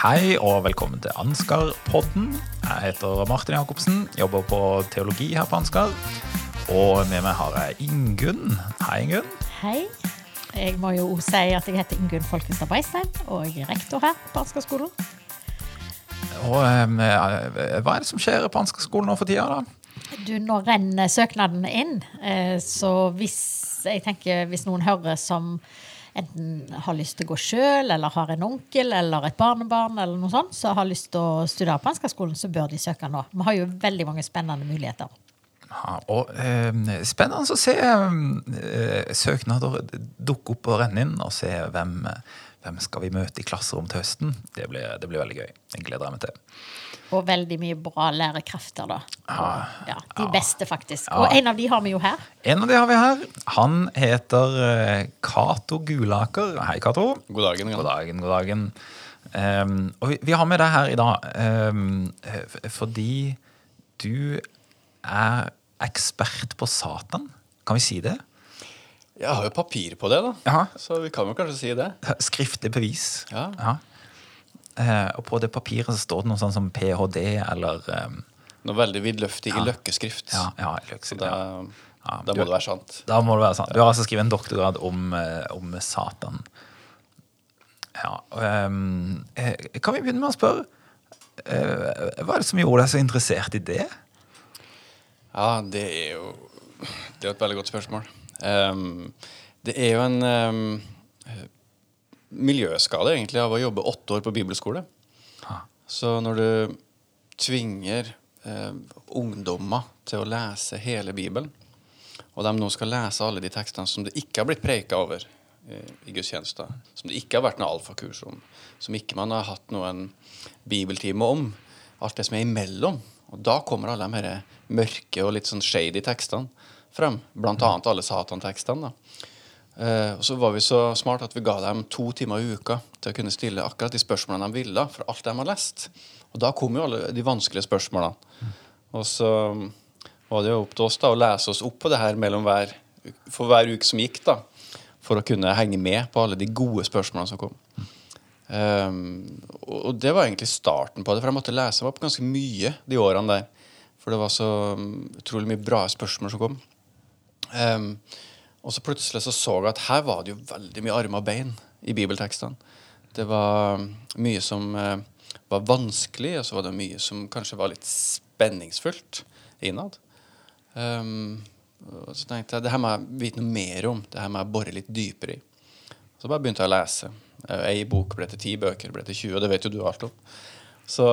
Hei og velkommen til Ansgar-podden. Jeg heter Martin Jacobsen, jobber på teologi her på Ansgar. Og med meg har jeg Ingunn. Hei, Ingunn. Hei. Jeg må jo si at jeg heter Ingunn Folkestad Beistein, og jeg er rektor her på Ansgar-skolen. Og eh, hva er det som skjer på Ansgar-skolen nå for tida, da? Du, nå renner søknadene inn, eh, så hvis jeg tenker hvis noen hører som enten har lyst til å gå sjøl, eller har en onkel eller et barnebarn, eller noe sånt, så har lyst til å studere på Ansgar-skolen, så bør de søke nå. Vi har jo veldig mange spennende muligheter. Ja, og eh, Spennende å se eh, søknader dukke opp og renne inn, og se hvem, hvem skal vi møte i klasserom til høsten. Det blir, det blir veldig gøy. Det gleder jeg meg til. Og veldig mye bra lærekrefter, da. Ja, Ja, de beste, faktisk. Ja. Og en av de har vi jo her. En av de har vi her. Han heter eh, Cato Gulaker. Hei, Cato. God dagen. God dagen, god dagen. Um, og vi, vi har med deg her i dag um, fordi du er ekspert på Satan. Kan vi si det? Jeg har jo papir på det, da. Aha. Så vi kan jo kanskje si det. Skriftlig bevis. Ja. Eh, og på det papiret så står det noe sånn som ph.d. eller um, Noe veldig vidløftig i løkkeskrift. Ja, ja, Så da, ja. da, må du- det være sant. Da må det være sant. Du har altså skrevet en doktorgrad om, eh, om Satan. Ja, eh, kan vi begynne med å spørre uh, Hva er det som gjorde deg så interessert i det? Ja, det er jo Det er jo et veldig godt spørsmål. Ehm, det er jo en um, miljøskade, egentlig, av å jobbe åtte år på bibelskole. Ha. Så når du tvinger eh, ungdommer til å lese hele Bibelen, og de nå skal lese alle de tekstene som det ikke har blitt preika over eh, i gudstjenester, som det ikke har vært noe alfakurs om, som ikke man har hatt noen bibeltime om, alt det som er imellom, og da kommer alle de her mørke og litt sånn shady tekstene frem, annet alle satantekstene. Eh, og så var vi så smart at vi ga dem to timer i uka til å kunne stille akkurat de spørsmålene de ville for alt de har lest. Og da kom jo alle de vanskelige spørsmålene. Og så var det jo opp til oss da å lese oss opp på det her hver, for hver uke som gikk, da. For å kunne henge med på alle de gode spørsmålene som kom. Um, og det var egentlig starten på det, for jeg måtte lese meg opp ganske mye de årene der. For det var så um, utrolig mye bra spørsmål som kom. Um, og så plutselig så så jeg at her var det jo veldig mye armer og bein i bibeltekstene. Det var um, mye som uh, var vanskelig, og så var det mye som kanskje var litt spenningsfullt innad. Um, og så tenkte jeg det her må jeg vite noe mer om. Det her må jeg bore litt dypere i. Så bare begynte jeg å lese. Eh, Ei bok ble til ti bøker, ble til 20, og det vet jo du alt om. Så,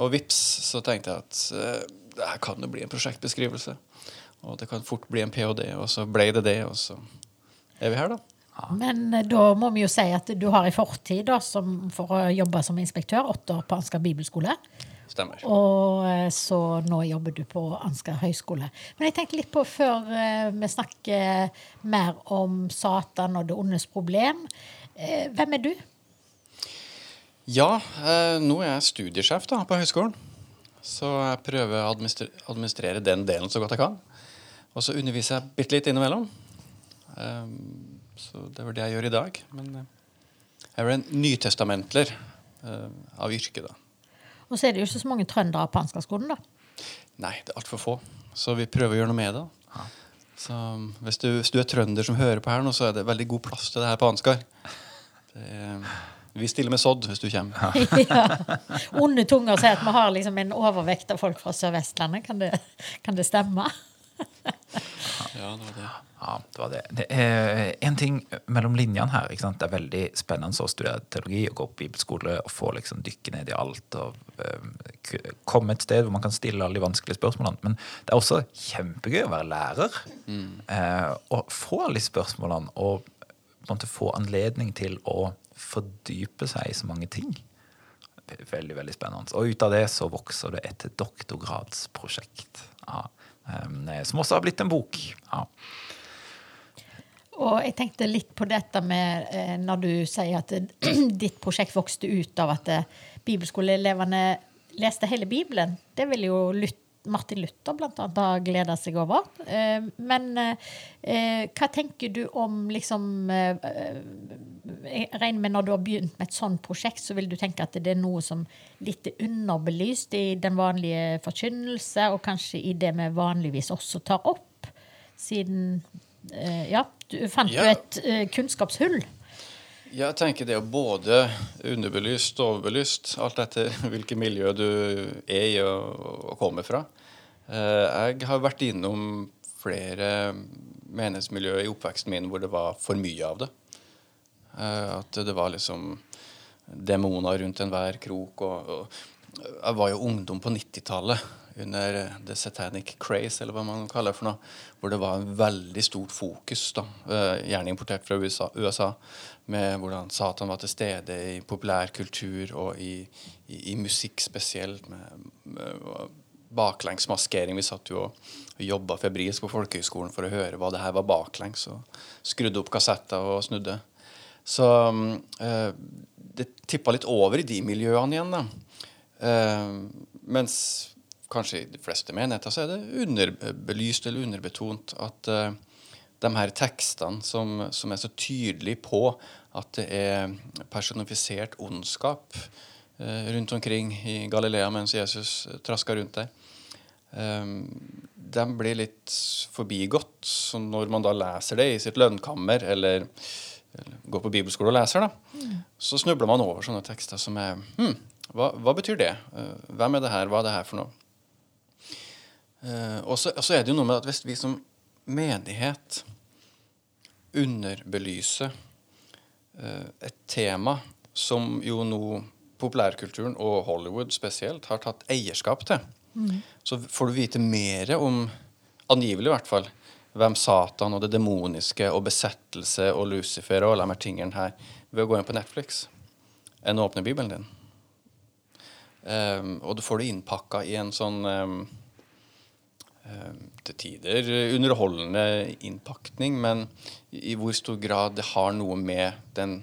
og vips, så tenkte jeg at uh, det her kan jo bli en prosjektbeskrivelse. Og det kan fort bli en ph.d., og så ble det det, og så er vi her, da. Men eh, da må vi jo si at du har en fortid da, som, for å jobbe som inspektør, åtte år på Ansgar bibelskole. Stemmer. Og eh, så nå jobber du på Ansgar høgskole. Men jeg tenkte litt på, før eh, vi snakker mer om Satan og det ondes problem eh, Hvem er du? Ja, eh, nå er jeg studiesjef da, på høyskolen. Så jeg prøver å administrere den delen så godt jeg kan. Og så underviser jeg bitte litt innimellom. Um, så det var det jeg gjør i dag. Men eh, jeg er vel en nytestamentler eh, av yrke, da. Og så er det jo ikke så mange trøndere på Ansgar-skolen, da. Nei, det er altfor få. Så vi prøver å gjøre noe med det. Så um, hvis du, hvis du er trønder som hører på her nå, så er det veldig god plass til det her på Ansgar. Er- Vi stiller med sodd hvis du kommer. ja. Onde tunger sier at vi har liksom en overvekt av folk fra Sør-Vestlandet. Kan, kan det stemme? Ja, det var det. Ja, det var det. det er en ting mellom linjene her. Det er veldig spennende å studere teologi og gå på bibelskole og få liksom dykke ned i alt og um, komme et sted hvor man kan stille alle de vanskelige spørsmålene. Men det er også kjempegøy å være lærer eh, og få alle de spørsmålene og på en måte få anledning til å fordype seg i så mange ting. Veldig, veldig spennende. Og ut av det så vokser det et doktorgradsprosjekt. Ja. Eh, Som også har blitt en bok. Ja. Og jeg tenkte litt på dette med eh, når du sier at eh, ditt prosjekt vokste ut av at eh, bibelskoleelevene leste hele Bibelen. Det ville jo Martin Luther blant annet ha gleda seg over. Men hva tenker du om liksom jeg regner med Når du har begynt med et sånt prosjekt, så vil du tenke at det er noe som litt er underbelyst i den vanlige forkynnelse, og kanskje i det vi vanligvis også tar opp, siden eh, Ja, du fant jo Ja. et eh, kunnskapshull. Jeg tenker det er både underbelyst og overbelyst, alt etter hvilket miljø du er i og, kommer fra. Eh, Jeg har vært innom flere menighetsmiljøer i oppveksten min hvor det var for mye av det. Eh, At det var liksom demoner rundt enhver krok. Og, og jeg var jo ungdom på 90-tallet under The Satanic Craze, eller hva man kaller det for noe, hvor det var en veldig stort fokus, da, eh, gjerne importert fra USA, USA, med hvordan Satan var til stede i populærkultur og i, i, i musikk spesielt, med, med baklengsmaskering. Vi satt jo og jobba febrilsk på folkehøgskolen for å høre hva det her var baklengs, og skrudde opp kassetter og snudde. Så eh, det tippa litt over i de miljøene igjen, da. Eh, mens kanskje i de fleste menigheter så er det underbelyst eller underbetont at eh, de her tekstene som, som er så tydelige på at det er personifisert ondskap eh, rundt omkring i Galilea mens Jesus eh, traska rundt der, eh, de blir litt forbigått. Så når man da leser det i sitt lønnkammer eller, går på bibelskole og leser, da, så snubler man over sånne tekster som er hm, hva, hva betyr det? Eh, Hvem er det her? Hva er det her for noe? Eh, og så er det jo noe med at hvis vi som menighet underbelyser eh, et tema som jo nå populærkulturen og Hollywood spesielt har tatt eierskap til, så får du vite mer om, angivelig i hvert fall, hvem Satan og det demoniske og besettelse og Lucifer og alle de her tingene her ved å gå inn på Netflix enn å åpne Bibelen din. Um, og du får det innpakka i en sånn um, til tider underholdende innpakning, men i hvor stor grad det har noe med den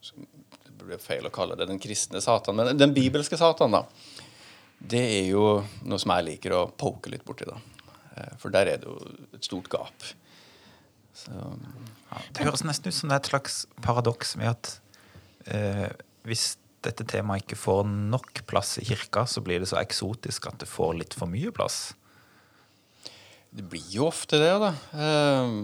Det blir feil å kalle det den kristne Satan, men den bibelske Satan, da. Det er jo noe som jeg liker å poke litt borti, da. Eh, For der er det jo et stort gap. Så, Ja, det høres nesten ut som det er et slags paradoks med at eh, hvis dette temaet ikke får nok plass i kirka, så blir det så eksotisk at det får litt for mye plass. Det blir jo ofte det, da. Eh,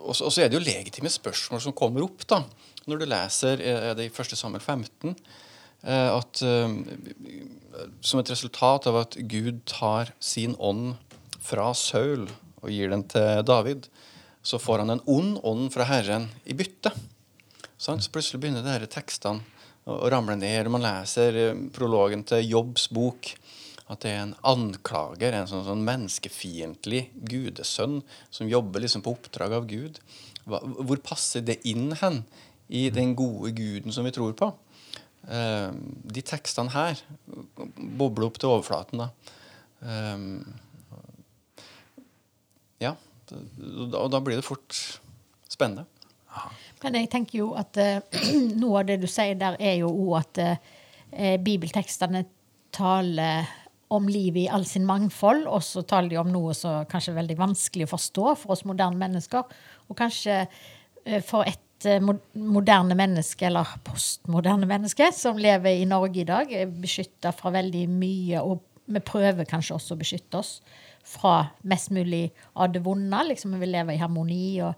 og så er det jo legitime spørsmål som kommer opp, da. Når du leser eh, er det i 1. Samuel 15 eh, at eh, som et resultat av at Gud tar sin ånd fra Saul og gir den til David, så får han en ond ånd fra Herren i bytte. Så plutselig begynner her tekstene å ramle ned. Man leser eh, prologen til Jobbs bok. At det er en anklager, en sånn, sånn menneskefiendtlig gudesønn som jobber liksom på oppdrag av Gud. Hvor passer det inn hen i den gode guden som vi tror på? Eh, de tekstene her bobler opp til overflaten. da. Ja, og da, blir det fort spennende. Men jeg tenker jo at uh, noe av det du sier der, er jo òg at uh, bibeltekstene taler om livet i all sin mangfold, og så taler de om noe som kanskje er veldig vanskelig å forstå for oss moderne mennesker. Og kanskje uh, for et eh, moderne menneske, eller postmoderne menneske, som lever i Norge i dag, er beskytta fra veldig mye, og vi prøver kanskje også å beskytte oss fra mest mulig av det vonde. Liksom vi vil leve i harmoni. og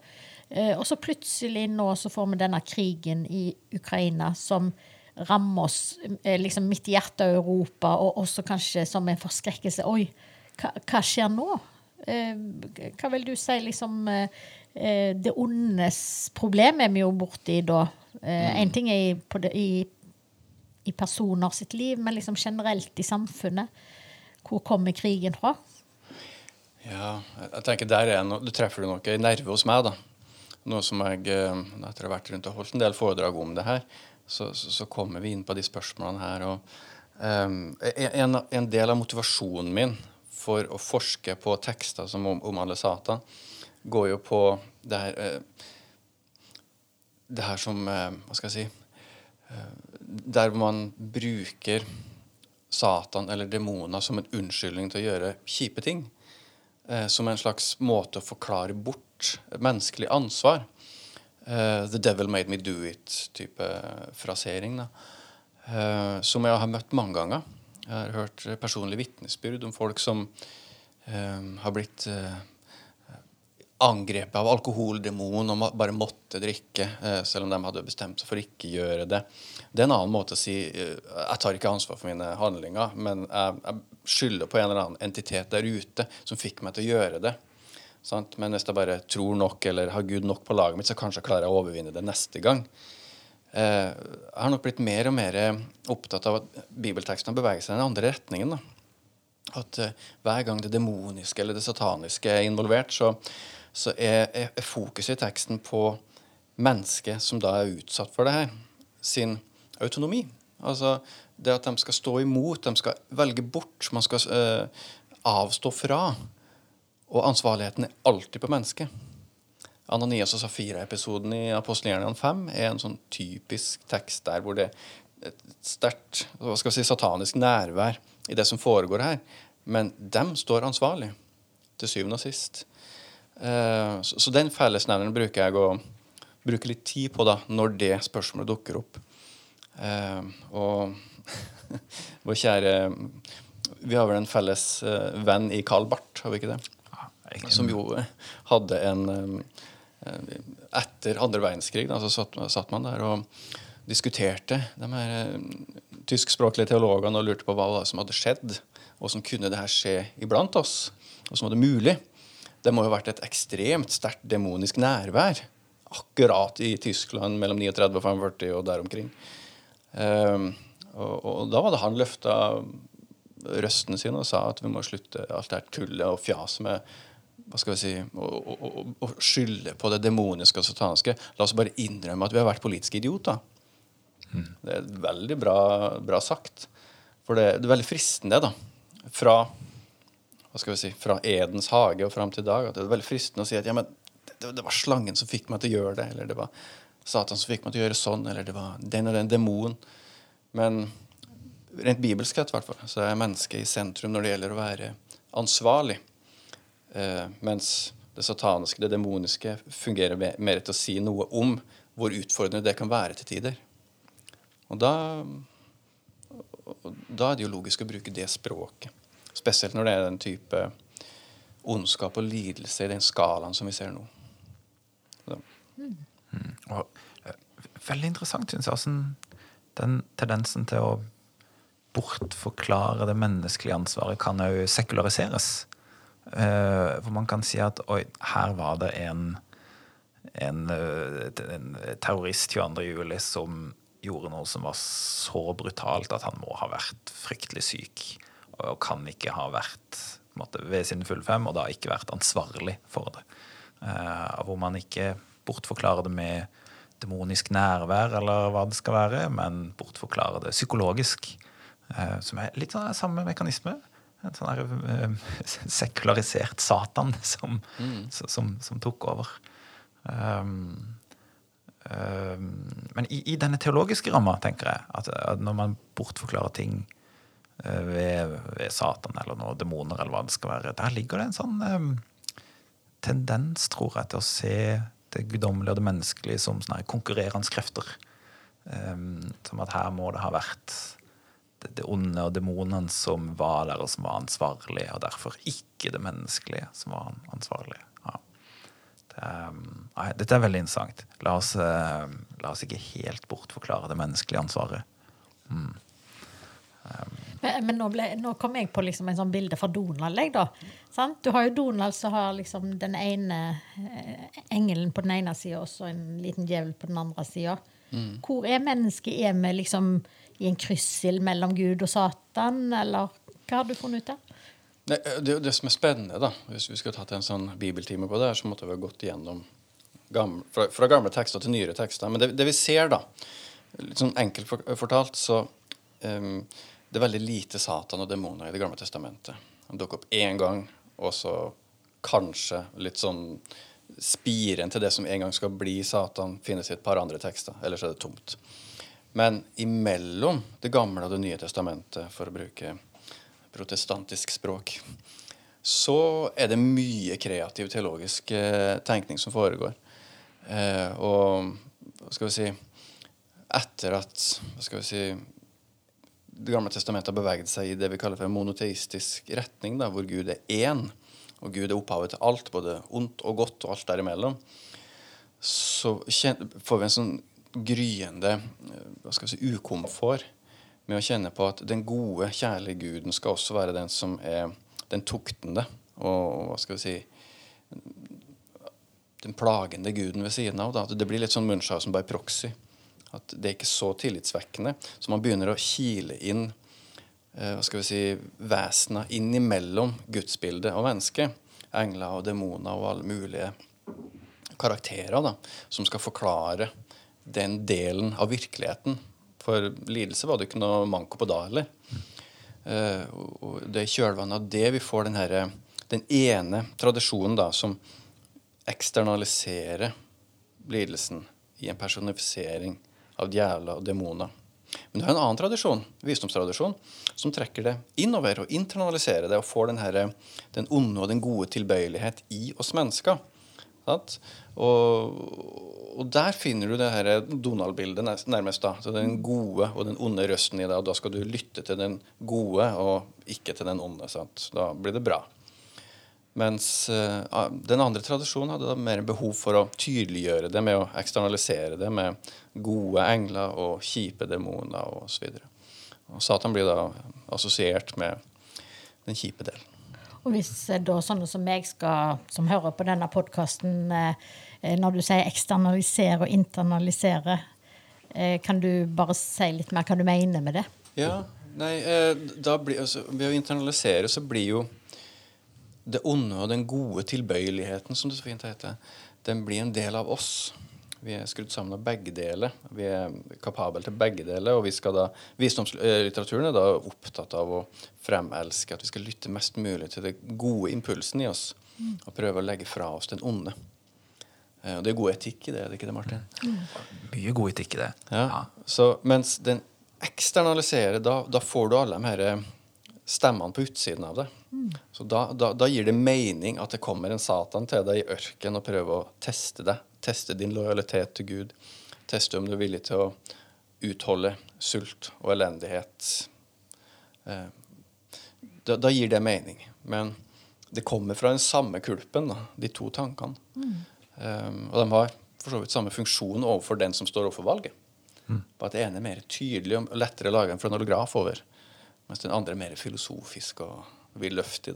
Eh, Og så plutselig nå så får vi denne krigen i Ukraina som rammer oss eh, liksom midt i hjertet av Europa, og også kanskje som en forskrekkelse. Oi, hva, hva skjer nå? Eh, Hva vil du si liksom Det ondes problem er vi jo borti da. Én ting er i, på det, i, i personer sitt liv, men liksom generelt i samfunnet. Hvor kommer krigen fra? Ja, jeg- tenker der er no, Du treffer du nok en nerve hos meg, da. Noe som jeg, eh, etter å ha vært rundt og holdt en del foredrag om det her, så, så, så kommer vi inn på de spørsmålene her. og um, en, en del av motivasjonen min for å forske på tekster som om, omhandler Satan, går jo på det her eh, Det her som eh, Hva skal jeg si Der man bruker Satan eller demoner som en unnskyldning til å gjøre kjipe ting. Eh, som en slags måte å forklare bort menneskelig ansvar. eh, 'the devil made me do it'-type frasering. Eh, som jeg har møtt mange ganger. Jeg har hørt personlige vitnesbyrd om folk som har blitt angrepet av alkoholdemonen og bare måtte drikke, eh, selv om de hadde bestemt seg for ikke gjøre det. Det er en annen måte å si eh, jeg tar ikke ansvar for mine handlinger, men jeg, jeg skylder på en eller annen entitet der ute som fikk meg til å gjøre det. Men hvis jeg bare tror nok eller har Gud nok på laget mitt, så kanskje klarer jeg å overvinne det neste gang. Eh, jeg har nok blitt mer og mer opptatt av at bibeltekstene beveger seg i den andre retningen. da at hver gang det demoniske eller det sataniske er involvert, så, så er, er, fokuset i teksten på mennesket som da er utsatt for det her, sin autonomi. Altså det at de skal stå imot, de skal velge bort, man skal eh, avstå fra. Og ansvarligheten er alltid på mennesket. Ananias og Safira-episoden i Apostelgjerningen 5 er en sånn typisk tekst der hvor det er et sterkt hva skal vi si, satanisk nærvær i det som foregår her. Men dem står ansvarlig, til syvende og sist. Eh, så, så den fellesnevneren bruker jeg å bruke litt tid på da, når det spørsmålet dukker opp. Eh, og vår kjære Vi har vel en felles eh, venn i Carl Barth, har vi ikke det? Som jo hadde en Etter andre verdenskrig da, så satt, satt man der og diskuterte de her tyskspråklige teologene og lurte på hva som hadde skjedd, og som kunne det her skje iblant oss, og som var det mulig. Det må jo ha vært et ekstremt sterkt demonisk nærvær akkurat i Tyskland mellom 39 og 45 og der omkring. Um, og, og da var det han løfta røsten sin og sa at vi må slutte alt det her tullet og fjaset med hva skal vi si, å, skylde på det demoniske og sataniske. La oss bare innrømme at vi har vært politiske idioter. Det er veldig bra, bra sagt. For det, det er veldig fristende, da. Fra hva skal vi si, fra Edens hage og fram til i dag. At det er veldig fristende å si at ja, men det, det var slangen som fikk meg til å gjøre det. Eller det var Satan som fikk meg til å gjøre sånn. Eller det var den og den demonen. Men rent bibelsk sett, hvert fall, så er mennesket i sentrum når det gjelder å være ansvarlig. Eh, mens det sataniske, det demoniske, fungerer mer til å si noe om hvor utfordrende det kan være til tider. Og da, da er det jo logisk å bruke det språket. Spesielt når det er den type ondskap og lidelse i den skalaen som vi ser nå. Mm. Og, eh, veldig interessant, syns jeg, altså, den tendensen til å bortforklare det menneskelige ansvaret kan òg sekulariseres. Uh, hvor man kan si at oi, her var det en, en, eh, en terrorist 22. juli som gjorde noe som var så brutalt at han må ha vært fryktelig syk. Og kan ikke ha vært måte, ved sin fulle fem, og da ikke vært ansvarlig for det. Uh, hvor man ikke bortforklarer det med demonisk nærvær, eller hva det skal være, men bortforklarer det psykologisk. Uh, som er litt sånn samme mekanisme. En sånn der, uh, sekularisert Satan som, som, som tok over. Um, um, men i, i denne teologiske ramma, tenker jeg, at, at når man bortforklarer ting ved, ved Satan eller noen demoner, eller hva det skal være, der ligger det en sånn eh, tendens, tror jeg, til å se det guddommelige og det menneskelige som sånne konkurrerende krefter. Um, som at her må det ha vært det, det onde og demonene som var der, og som var ansvarlig, og derfor ikke det menneskelige som var an- ansvarlig. Ja. Det, um, dette er veldig interessant. La oss, eh, la oss ikke helt bortforklare det menneskelige ansvaret. Men, men nå, ble, nå kom jeg på liksom en sånn bilde fra Donald. Jeg, da. Sant? Du har jo Donald som har liksom den ene eh, engelen på den ene sida og så en liten djevel på den andre sida. Hvor er mennesket? Er vi liksom i en kryssild mellom Gud og Satan, eller hva har du funnet ut av? Eh, det, er det som er spennende, da, hvis vi skulle tatt en sånn bibeltime på det, så måtte vi ha gått igjennom gamle, fra, fra gamle tekster til nyere tekster. Men det, det vi ser, da, litt sånn enkelt fortalt, så um, det er veldig lite Satan og demoner i Det gamle testamentet. De dukker opp én gang, og så kanskje litt sånn spiren til det som en gang skal bli Satan, finnes i et par andre tekster. Ellers er det tomt. Men imellom Det gamle og Det nye testamentet, for å bruke protestantisk språk, så er det mye kreativ teologisk eh, tenkning som foregår. Eh, og hva skal vi si Etter at hva skal vi si, Det gamle testamentet har beveget seg i det vi kaller for en monoteistisk retning, da, hvor Gud er én, og Gud er opphavet til alt, både ondt og godt og alt derimellom, så får vi en sånn gryende eh, hva skal vi si, ukomfort med å kjenne på at den gode, kjærlige Guden skal også være den som er den tuktende og hva skal vi si den plagende guden ved siden av. Da. Det blir litt sånn Munchhausen by proxy. At det er ikke så tillitsvekkende. Så man begynner å kile inn eh, hva skal vi si, vesener innimellom gudsbildet og mennesket. Engler og demoner og alle mulige karakterer da, som skal forklare den delen av virkeligheten. For lidelse var det ikke noe manko på da heller. Og det er i kjølvannet av det vi får den, her, den ene tradisjonen da, som eksternaliserer lidelsen i en personifisering av djevler og demoner. Men det er en annen tradisjon, visdomstradisjon, som trekker det innover og internaliserer det og får den, her, den onde og den gode tilbøyelighet i oss mennesker. Og, og der finner du det her Donald-bildet nærmest. da, så Den gode og den onde røsten i deg. og Da skal du lytte til den gode og ikke til den onde. sant? Da blir det bra. Mens uh, den andre tradisjonen hadde da mer behov for å tydeliggjøre det med å eksternalisere det med gode engler og kjipe demoner osv. Satan blir da assosiert med den kjipe delen. Og hvis eh, da sånne som meg skal, som hører på denne podkasten, eh, eh, når du sier eksternalisere og internalisere, kan du bare si litt mer hva du mener med det? Ja, nei, da blir, altså, Ved å internalisere så blir jo det onde og den gode tilbøyeligheten, som det så fint heter, den blir en del av oss. Vi er skrudd sammen av begge deler. Vi er kapable til begge deler. Og vi skal da, visdomslitteraturen er da opptatt av å fremelske, at vi skal lytte mest mulig til den gode impulsen i oss. Og prøve å legge fra oss den onde. Eh, og det er god etikk i det, er det ikke det, Martin? Mm. Mye god etikk i det. Ja. ja. Så mens den eksternaliserer, da, da får du alle de her eh, stemmene på utsiden av det. Mm. Så da, da, da, gir det mening at det kommer en Satan til deg i ørken og prøver å teste deg Teste din lojalitet til Gud. Teste om du er villig til å utholde sult og elendighet. Eh, da, da, gir det mening. Men det kommer fra den samme kulpen, da, de to tankene. Mm. Um, og de har for så vidt samme funksjon overfor den som står overfor valget. Mm. Bare at det ene er mer tydelig og lettere å lage en fronograf over, mens den andre er mer filosofisk og vidløftig.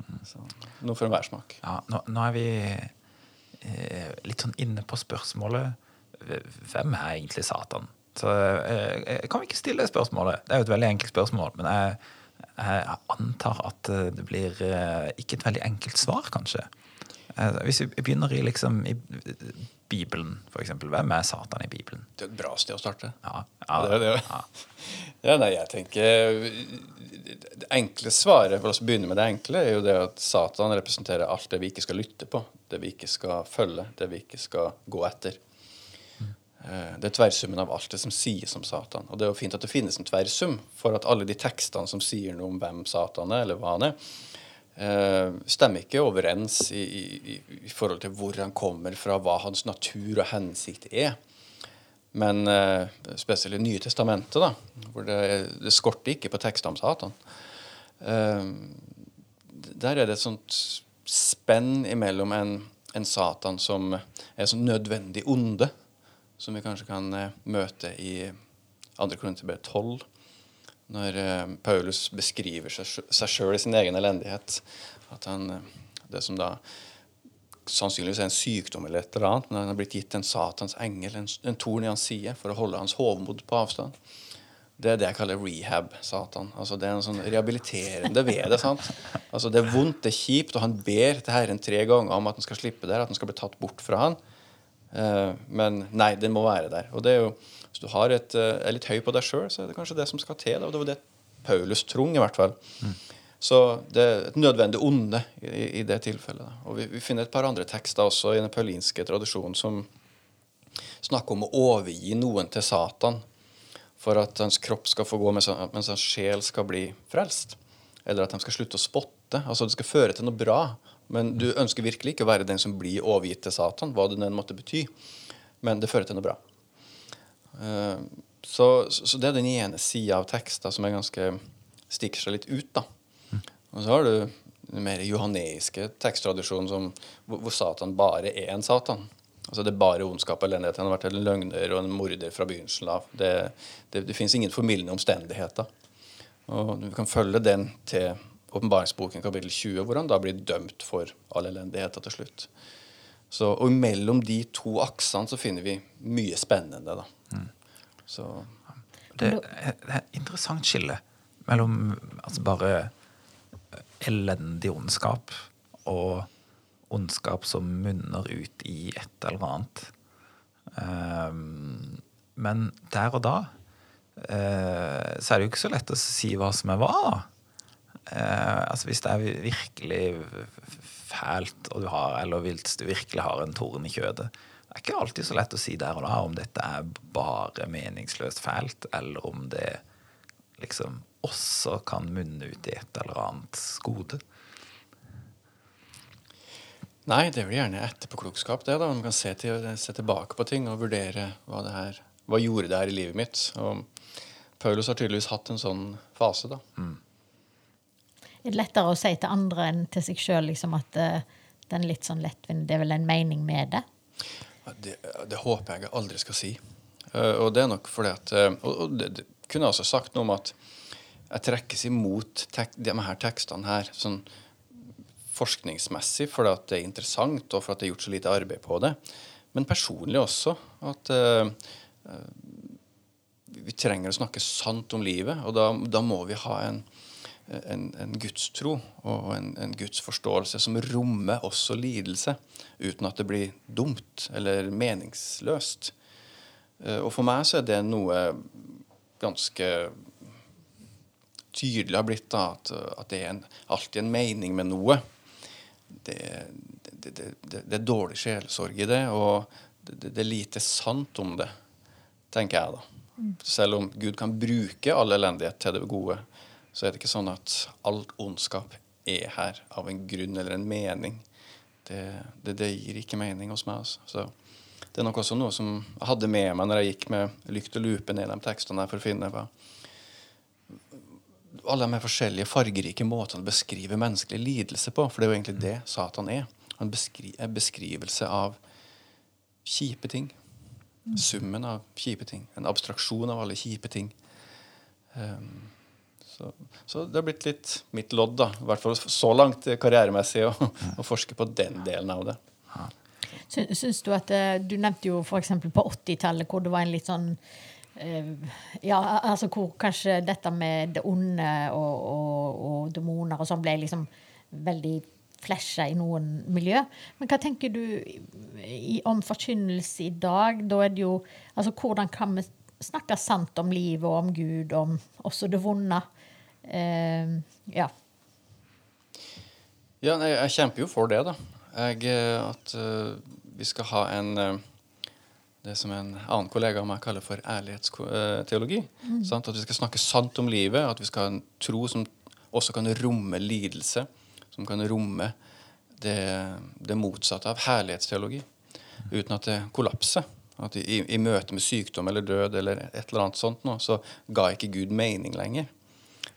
Mm. Så, noe for enhver smak. Ja, nå, nå er vi Eh, litt sånn inne på spørsmålet Hvem er egentlig Satan? Så eh, eh, Kan vi ikke stille det spørsmålet? Det er jo et veldig enkelt spørsmål, men jeg, jeg antar at det blir ikke et veldig enkelt svar, kanskje. Hvis vi begynner i, liksom, i Bibelen, eksempel. Hvem er Satan i Bibelen? Det er et bra sted å starte. Ja, ja, det er det. Ja. nei, jeg tenker Det enkle svaret, for å begynne med det enkle, er jo det at Satan representerer alt det vi ikke skal lytte på, det vi ikke skal følge, det vi ikke skal gå etter. Mm. Det er tverrsummen av alt det som sies om Satan. Og det er jo fint at det finnes en tverrsum for at alle de tekstene som sier noe om hvem Satan er, eller hva han er, Eh, stemmer ikke overens i, i, i, forhold til hvor han kommer fra, hva hans natur og hensikt er. Men eh, spesielt i Nye testamentet, da, hvor det, det skorter ikke på Satan. Eh, der er det et sånt spenn imellom en, en Satan som er sånn nødvendig onde, som vi kanskje kan eh, møte i 2. Korinterbrev 12 når eh, Paulus beskriver seg sjøl i sin egen elendighet. At han, eh, det som da sannsynligvis er en sykdom eller et eller annet, men han har blitt gitt en Satans engel, en, en torn i hans side, for å holde hans hovmod på avstand. Det er det jeg kaller rehab, Satan. Altså Det er en sånn rehabiliterende ved det. sant? Altså Det er vondt, det er kjipt, og han ber til Herren tre ganger om at han skal slippe der, at han skal bli tatt bort fra han. Uh, men nei, den må være der. Og det er jo hvis du har et, eh, er litt høy på deg sjøl, så er det kanskje det som skal til. Og det var det Paulus trong, i hvert fall. Mm. Så det er et nødvendig onde i, i det tilfellet. Og vi, vi, finner et par andre tekster også i den paulinske tradisjonen som snakker om å overgi noen til Satan for at hans kropp skal få gå mens, mens hans sjel skal bli frelst. Eller at de skal slutte å spotte. Altså det skal føre til noe bra Men du ønsker virkelig ikke å være den som blir overgitt til Satan, hva det enn måtte bety. Men det fører til noe bra. Eh, så, så det er den ene sida av tekster som er ganske stikker seg litt ut. da. Og så har du den mer johaneiske teksttradisjonen som, hvor, hvor Satan bare er en Satan. Altså Det er bare ondskap og elendighet. Han har vært en løgner og en morder fra begynnelsen av. Det, det, det fins ingen formildende omstendigheter. Og Du kan følge den til åpenbaringsboken kapittel 20, hvor han da blir dømt for all elendigheter til slutt. Så, og mellom de to aksene så finner vi mye spennende. da. Så Det er et interessant skille mellom altså bare elendig ondskap og ondskap som munner ut i et eller annet. Um, men der og da uh, så er det jo ikke så lett å si hva som er hva. Eh, altså Hvis det er virkelig fælt, og du har, eller hvis du virkelig har en torn i kjødet, det er ikke alltid så lett å si der og da om dette er bare meningsløst fælt, eller om det liksom også kan munne ut i et eller annet gode. Nei, det er vel gjerne etterpåklokskap, det. da. Man kan se, til, se, tilbake på ting og vurdere hva det her Hva gjorde det her i livet mitt? Og Paulus har tydeligvis hatt en sånn fase, da. Mm. Er det lettere å si til andre enn til seg sjøl liksom, at uh, den litt sånn lettvint Det er vel en mening med det? Det, det, håper jeg aldri skal si. Uh, og det er nok fordi at uh, Og, det, det, kunne jeg også sagt noe om at jeg trekkes imot tek, de her tekstene her sånn forskningsmessig fordi at det er interessant, og for at det er gjort så lite arbeid på det. Men personlig også. At vi trenger å snakke sant om livet, og da, da må vi ha en, en, en gudstro og en, en gudsforståelse som rommer også lidelse, uten at det blir dumt eller meningsløst. Uh, og for meg så er det noe ganske tydelig har blitt da, at, at det er en, alltid en mening med noe det, det, det, det, er dårlig sjelesorg i det, og det, er lite sant om det, tenker jeg da. Selv om Gud kan bruke all elendighet til det gode, så er det ikke sånn at alt ondskap er her av en grunn eller en mening. Det, gir ikke mening hos meg. Altså. Så det er nok også noe som jeg hadde med meg når jeg gikk med lykt og lupe ned de tekstene for å finne hva, alle de forskjellige fargerike måtene å beskrive menneskelig lidelse på. For det er jo egentlig det Satan er. En, beskri beskrivelse av kjipe ting. Summen av kjipe ting. En abstraksjon av alle kjipe ting. Um, så, så, det har blitt litt mitt lodd, da, i hvert fall så langt karrieremessig, å, å forske på den delen av det. Syns du at eh, Du nevnte jo f.eks. på 80-tallet, hvor det var en litt sånn Eh, ja, altså hvor kanskje dette med det onde og, og, og demoner og sånn ble liksom veldig flasha i noen miljø. Men hva tenker du i, om forkynnelse i dag? Da er det jo Altså, hvordan kan vi snakke sant om livet og om Gud, om også det vonde? Uh, ja. Ja, jeg kjemper jo for det, da. Jeg, eh, at uh, vi skal ha en uh, det som en annen kollega av meg kaller for ærlighetsteologi. Mm. At vi skal snakke sant om livet, at vi skal ha en tro som også kan romme lidelse. Som kan romme det, det motsatte av herlighetsteologi. Uten at det kollapser. At i, i, møte med sykdom eller død eller et eller annet sånt nå, så ga ikke Gud mening lenger.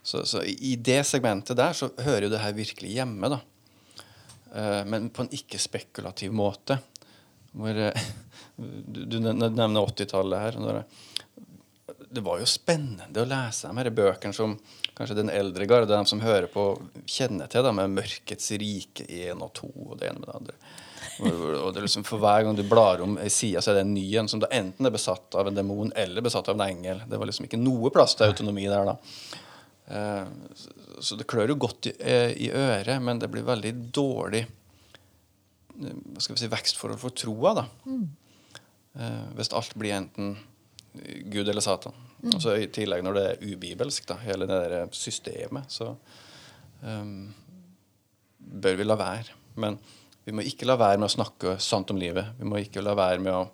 Så, så i det segmentet der så hører jo det her virkelig hjemme. da. Uh, men på en ikke-spekulativ måte. Hvor, uh, du, nevner 80-tallet her. Det var jo spennende å lese de her bøkene som kanskje den eldre garde, de som hører på, kjenner til. Da, med 'Mørkets rike 1 og 2' og det ene med det andre. Og det er liksom For hver gang du blar om ei side, så er det en ny en som da enten er besatt av en demon eller besatt av en engel. Det var liksom ikke noe plass til autonomi der da. Eh, så det klør jo godt i, eh, i øret, men det blir veldig dårlig eh, hva skal vi si, vekstforhold for troa. da. Mm. Eh, hvis alt blir enten Gud eller Satan. Mm. Og så I tillegg når det er ubibelsk, da, hele det der systemet, så um, bør vi la være. Men vi må ikke la være med å snakke sant om livet. Vi må ikke la være med å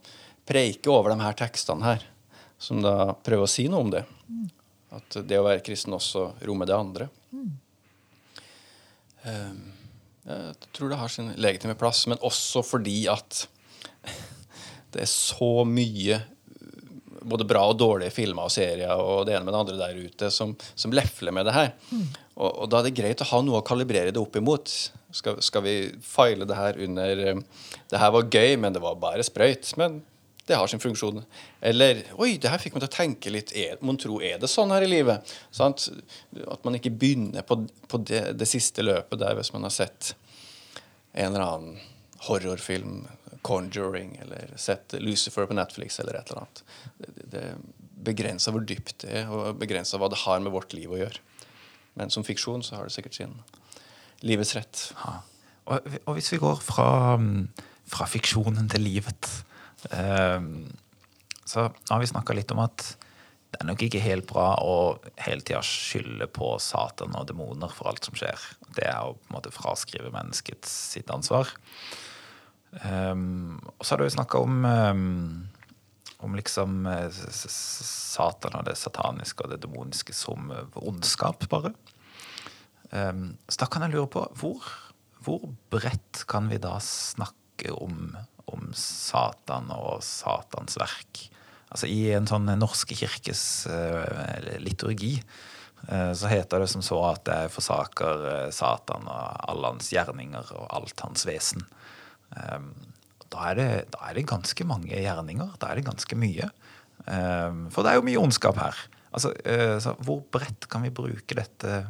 preike over de her tekstene her, som da prøver å si noe om det. Mm. At det å være kristen også rommer det andre. Mm. Jeg tror det har sin legitime plass, men også fordi at det er så mye både bra og dårlige filmer og serier og det ene med det andre der ute som, som lefler med det her. Og, og, da er det greit å ha noe å kalibrere det opp imot. Skal, skal vi feile det her under eh, Det her var gøy, men det var bare sprøyt. Men det har sin funksjon. Eller Oi, det her fikk meg til å tenke litt. Mon tro, er det sånn her i livet? Sant? At man ikke begynner på, på det, det, siste løpet der hvis man har sett en eller annen horrorfilm, Conjuring, eller sett Lucifer på Netflix eller et eller annet. Det, det begrenser hvor dypt det er, og begrenser hva det har med vårt liv å gjøre. Men som fiksjon så har det sikkert sin livets rett. Ja. Og, og, hvis vi går fra, fra fiksjonen til livet um, Så har vi snakka litt om at det er nok ikke helt bra å hele tida skylde på Satan og demoner for alt som skjer. Det er å på en måte fraskrive menneskets sitt ansvar. Um, og så har du jo snakka om um, om liksom eh, Satan og det sataniske og det demoniske som ondskap, bare. Så da kan jeg lure på hvor, hvor bredt kan vi da snakke om, om Satan og Satans verk? Altså I en sånn Norske kirkes uh, liturgi uh, så heter det som så at jeg forsaker uh, Satan og alle hans gjerninger og alt hans vesen. Um, da er, det, da er, det, ganske mange gjerninger. Da er det ganske mye. Um, for det er jo mye ondskap her. Altså, hvor bredt kan vi bruke dette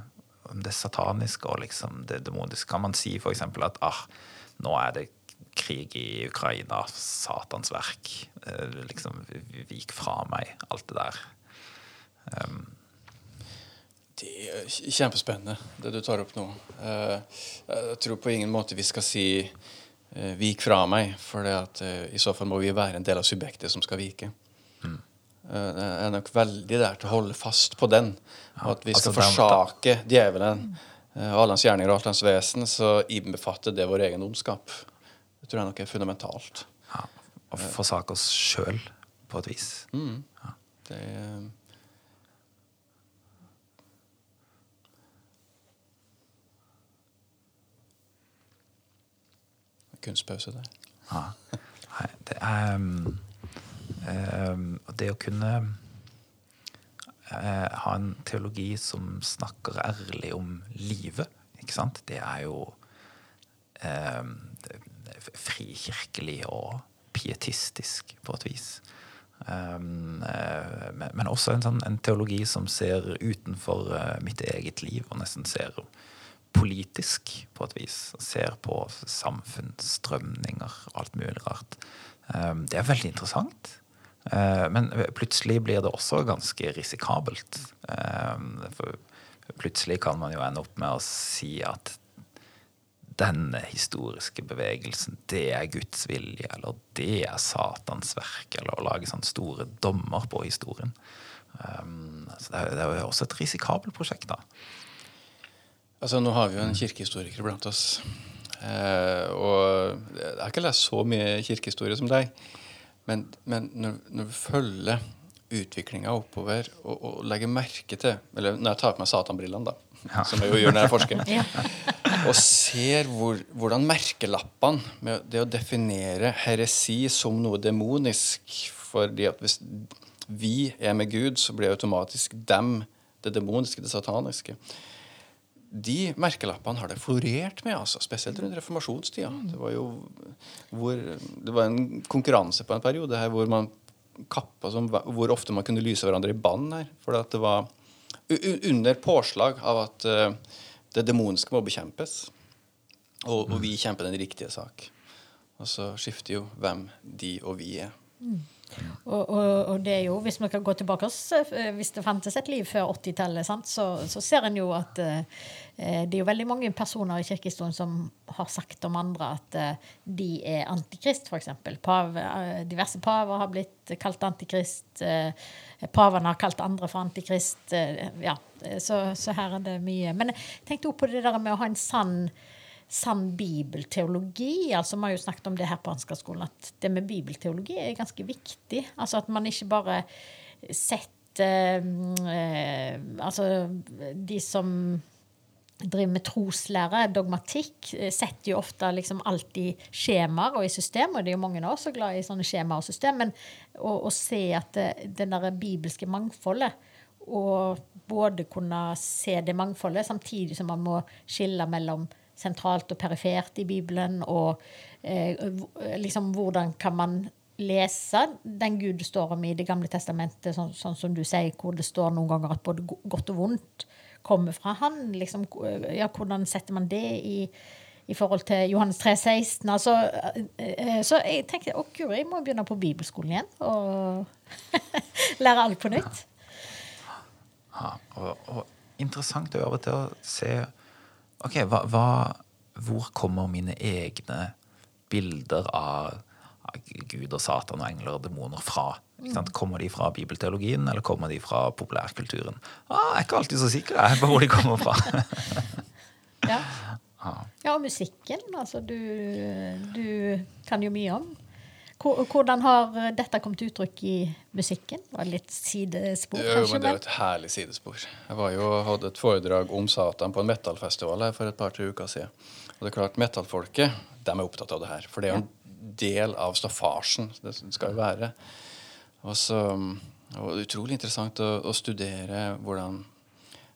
om det sataniske og liksom det demoniske? Kan man si f.eks. at ah, nå er det krig i Ukraina, Satans verk. Uh, liksom, vik fra meg, alt det der. Um, det er kjempespennende, det du tar opp nå. Uh, jeg tror på ingen måte vi skal si eh, vik fra meg. For at, eh, i så fall må vi være en del av subjektet som skal vike. Mm. Eh, det er nok veldig der til å holde fast på den. Og at vi skal altså, forsake djevelen eh, og alle hans gjerninger og alt hans vesen, så innbefatter det vår egen ondskap. Det tror jeg nok er fundamentalt. Ja, Å forsake oss sjøl, på et vis. Mm. Ja. Det er kunstpause der. Ja. Det er um, um, Det å kunne uh, ha en teologi som snakker ærlig om livet, ikke sant, det er jo um, frikirkelig og pietistisk på et vis. Um, uh, men også en, sånn, en, teologi som ser utenfor uh, mitt eget liv, og nesten ser politisk på et vis. Ser på samfunnsstrømninger og alt mulig rart. Ehm, det er veldig interessant. Ehm, men plutselig blir det også ganske risikabelt. Ehm, for plutselig kan man jo ende opp med å si at denne historiske bevegelsen, det er Guds vilje, eller det er Satans verk, eller å lage sånne store dommer på historien. så det er, jo også et risikabelt prosjekt, da. Altså, Nå har vi jo en kirkehistoriker blant oss. Eh, og jeg har ikke lest så mye kirkehistorie som deg. Men, men når, når, vi følger utviklinga oppover og, og, legger merke til Eller når jeg tar på meg satanbrillene, da, ja. som jeg jo gjør når jeg forsker, ja. og ser hvor, hvordan merkelappene med det å definere heresi som noe demonisk fordi at hvis vi er med Gud, så blir automatisk dem det demoniske, det sataniske de merkelappene har det florert med, altså, spesielt rundt reformasjonstida. Det var jo hvor, det var en konkurranse på en periode her hvor man kappa som, hvor ofte man kunne lyse hverandre i bann her. For det var under påslag av at uh, det demoniske må bekjempes. Og, og, vi kjemper den riktige sak. Og så skifter jo hvem de og vi er. Mm. Og, og, og, det er jo, hvis vi kan gå tilbake eh, hvis det fantes et liv før 80-tallet, så, så, ser en jo at eh, det er jo veldig mange personer i kirkehistorien som har sagt om andre at eh, de er antikrist, f.eks. Pav, uh, diverse paver har blitt kalt antikrist. Pavene har kalt andre for antikrist. ja, så, så, her er det mye. Men jeg tenkte også på det der med å ha en sann sann bibelteologi. altså Vi har jo snakket om det her på Ansgarskolen, at det med bibelteologi er ganske viktig. Altså at man ikke bare setter eh, Altså de som driver med troslære, dogmatikk, eh, setter jo ofte liksom alt i skjemaer og i system, og det er jo mange av oss som er glad i sånne skjemaer og system, men å, se at det, den der bibelske mangfoldet, og både kunne se det mangfoldet, samtidig som man må skille mellom sentralt og perifert i Bibelen, og eh, liksom hvordan kan man lese den Gud det står om i Det gamle testamentet, sånn, sånn som du sier, hvor det står noen ganger at både godt og vondt kommer fra han. Liksom, ja, hvordan setter man det i, i forhold til Johannes 3, 16? Altså, eh, så jeg tenkte å guri, jeg må begynne på bibelskolen igjen og lære alt på nytt. Ja, og, og, interessant å og til å se Ok, hva, hva, hvor kommer mine egne bilder av, av Gud og Satan og engler og demoner fra? Kommer de fra bibelteologien, eller kommer de fra populærkulturen? Ah, jeg er ikke alltid så sikker jeg, på hvor de kommer fra. ja. ja, og musikken. Altså, du, du kan jo mye om. Hvordan har dette kommet til uttrykk i musikken? Var det litt sidespor, kanskje? Jo, men Det er jo et herlig sidespor. Jeg var jo, hadde et foredrag om Satan på en metallfestival her for et par-tre uker siden. Og det er klart, Metallfolket de er opptatt av det her. For det er jo en del av staffasjen. Det skal jo være. Og så og det utrolig interessant å, å, studere hvordan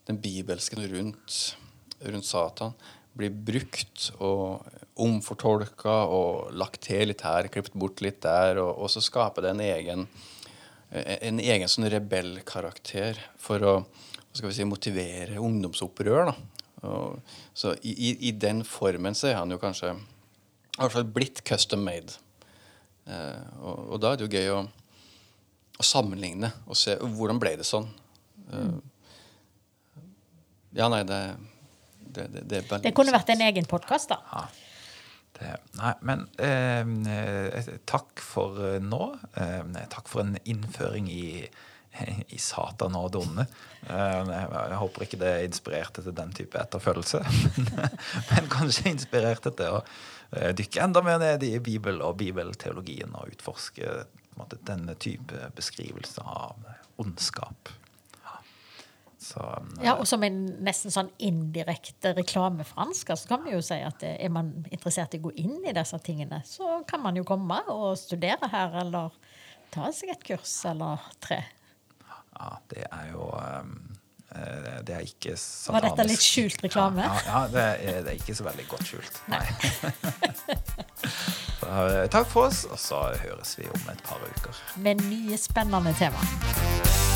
den bibelske rundt, rundt Satan blir brukt og omfortolka og lagt til litt her, klippet bort litt der, og, og så skaper det en egen, en egen sånn rebellkarakter for å skal vi si, motivere ungdomsopprør. Og, så i, i, den formen så er han jo kanskje fall blitt custom made. Eh, og, og da er det jo gøy å å sammenligne og se hvordan ble det sånn. Mm. Ja, nei, det det, det, det, det kunne vært en egen podkast, da. Ja. nei, men eh, takk for eh, nå. Eh, takk for en innføring i, i Satan og det onde. Eh, jeg håper ikke det inspirerte til den type etterfølgelse, men, men kanskje inspirerte til å eh, dykke enda mer ned i Bibel og bibelteologien og utforske måte, denne type beskrivelse av ondskap. Så, ja, og som en nesten sånn indirekte reklame fransk, så kan vi jo si at er man interessert i å gå inn i disse tingene, så kan man jo komme og studere her, eller ta seg et kurs eller tre. Ja, det er jo um, det er ikke satanisk. Var dette litt skjult reklame? Ja, ja, ja det, er, det, er, ikke så veldig godt skjult. Nei. Eh, takk for oss, og så høres vi om et par uker. Med nye, spennende tema.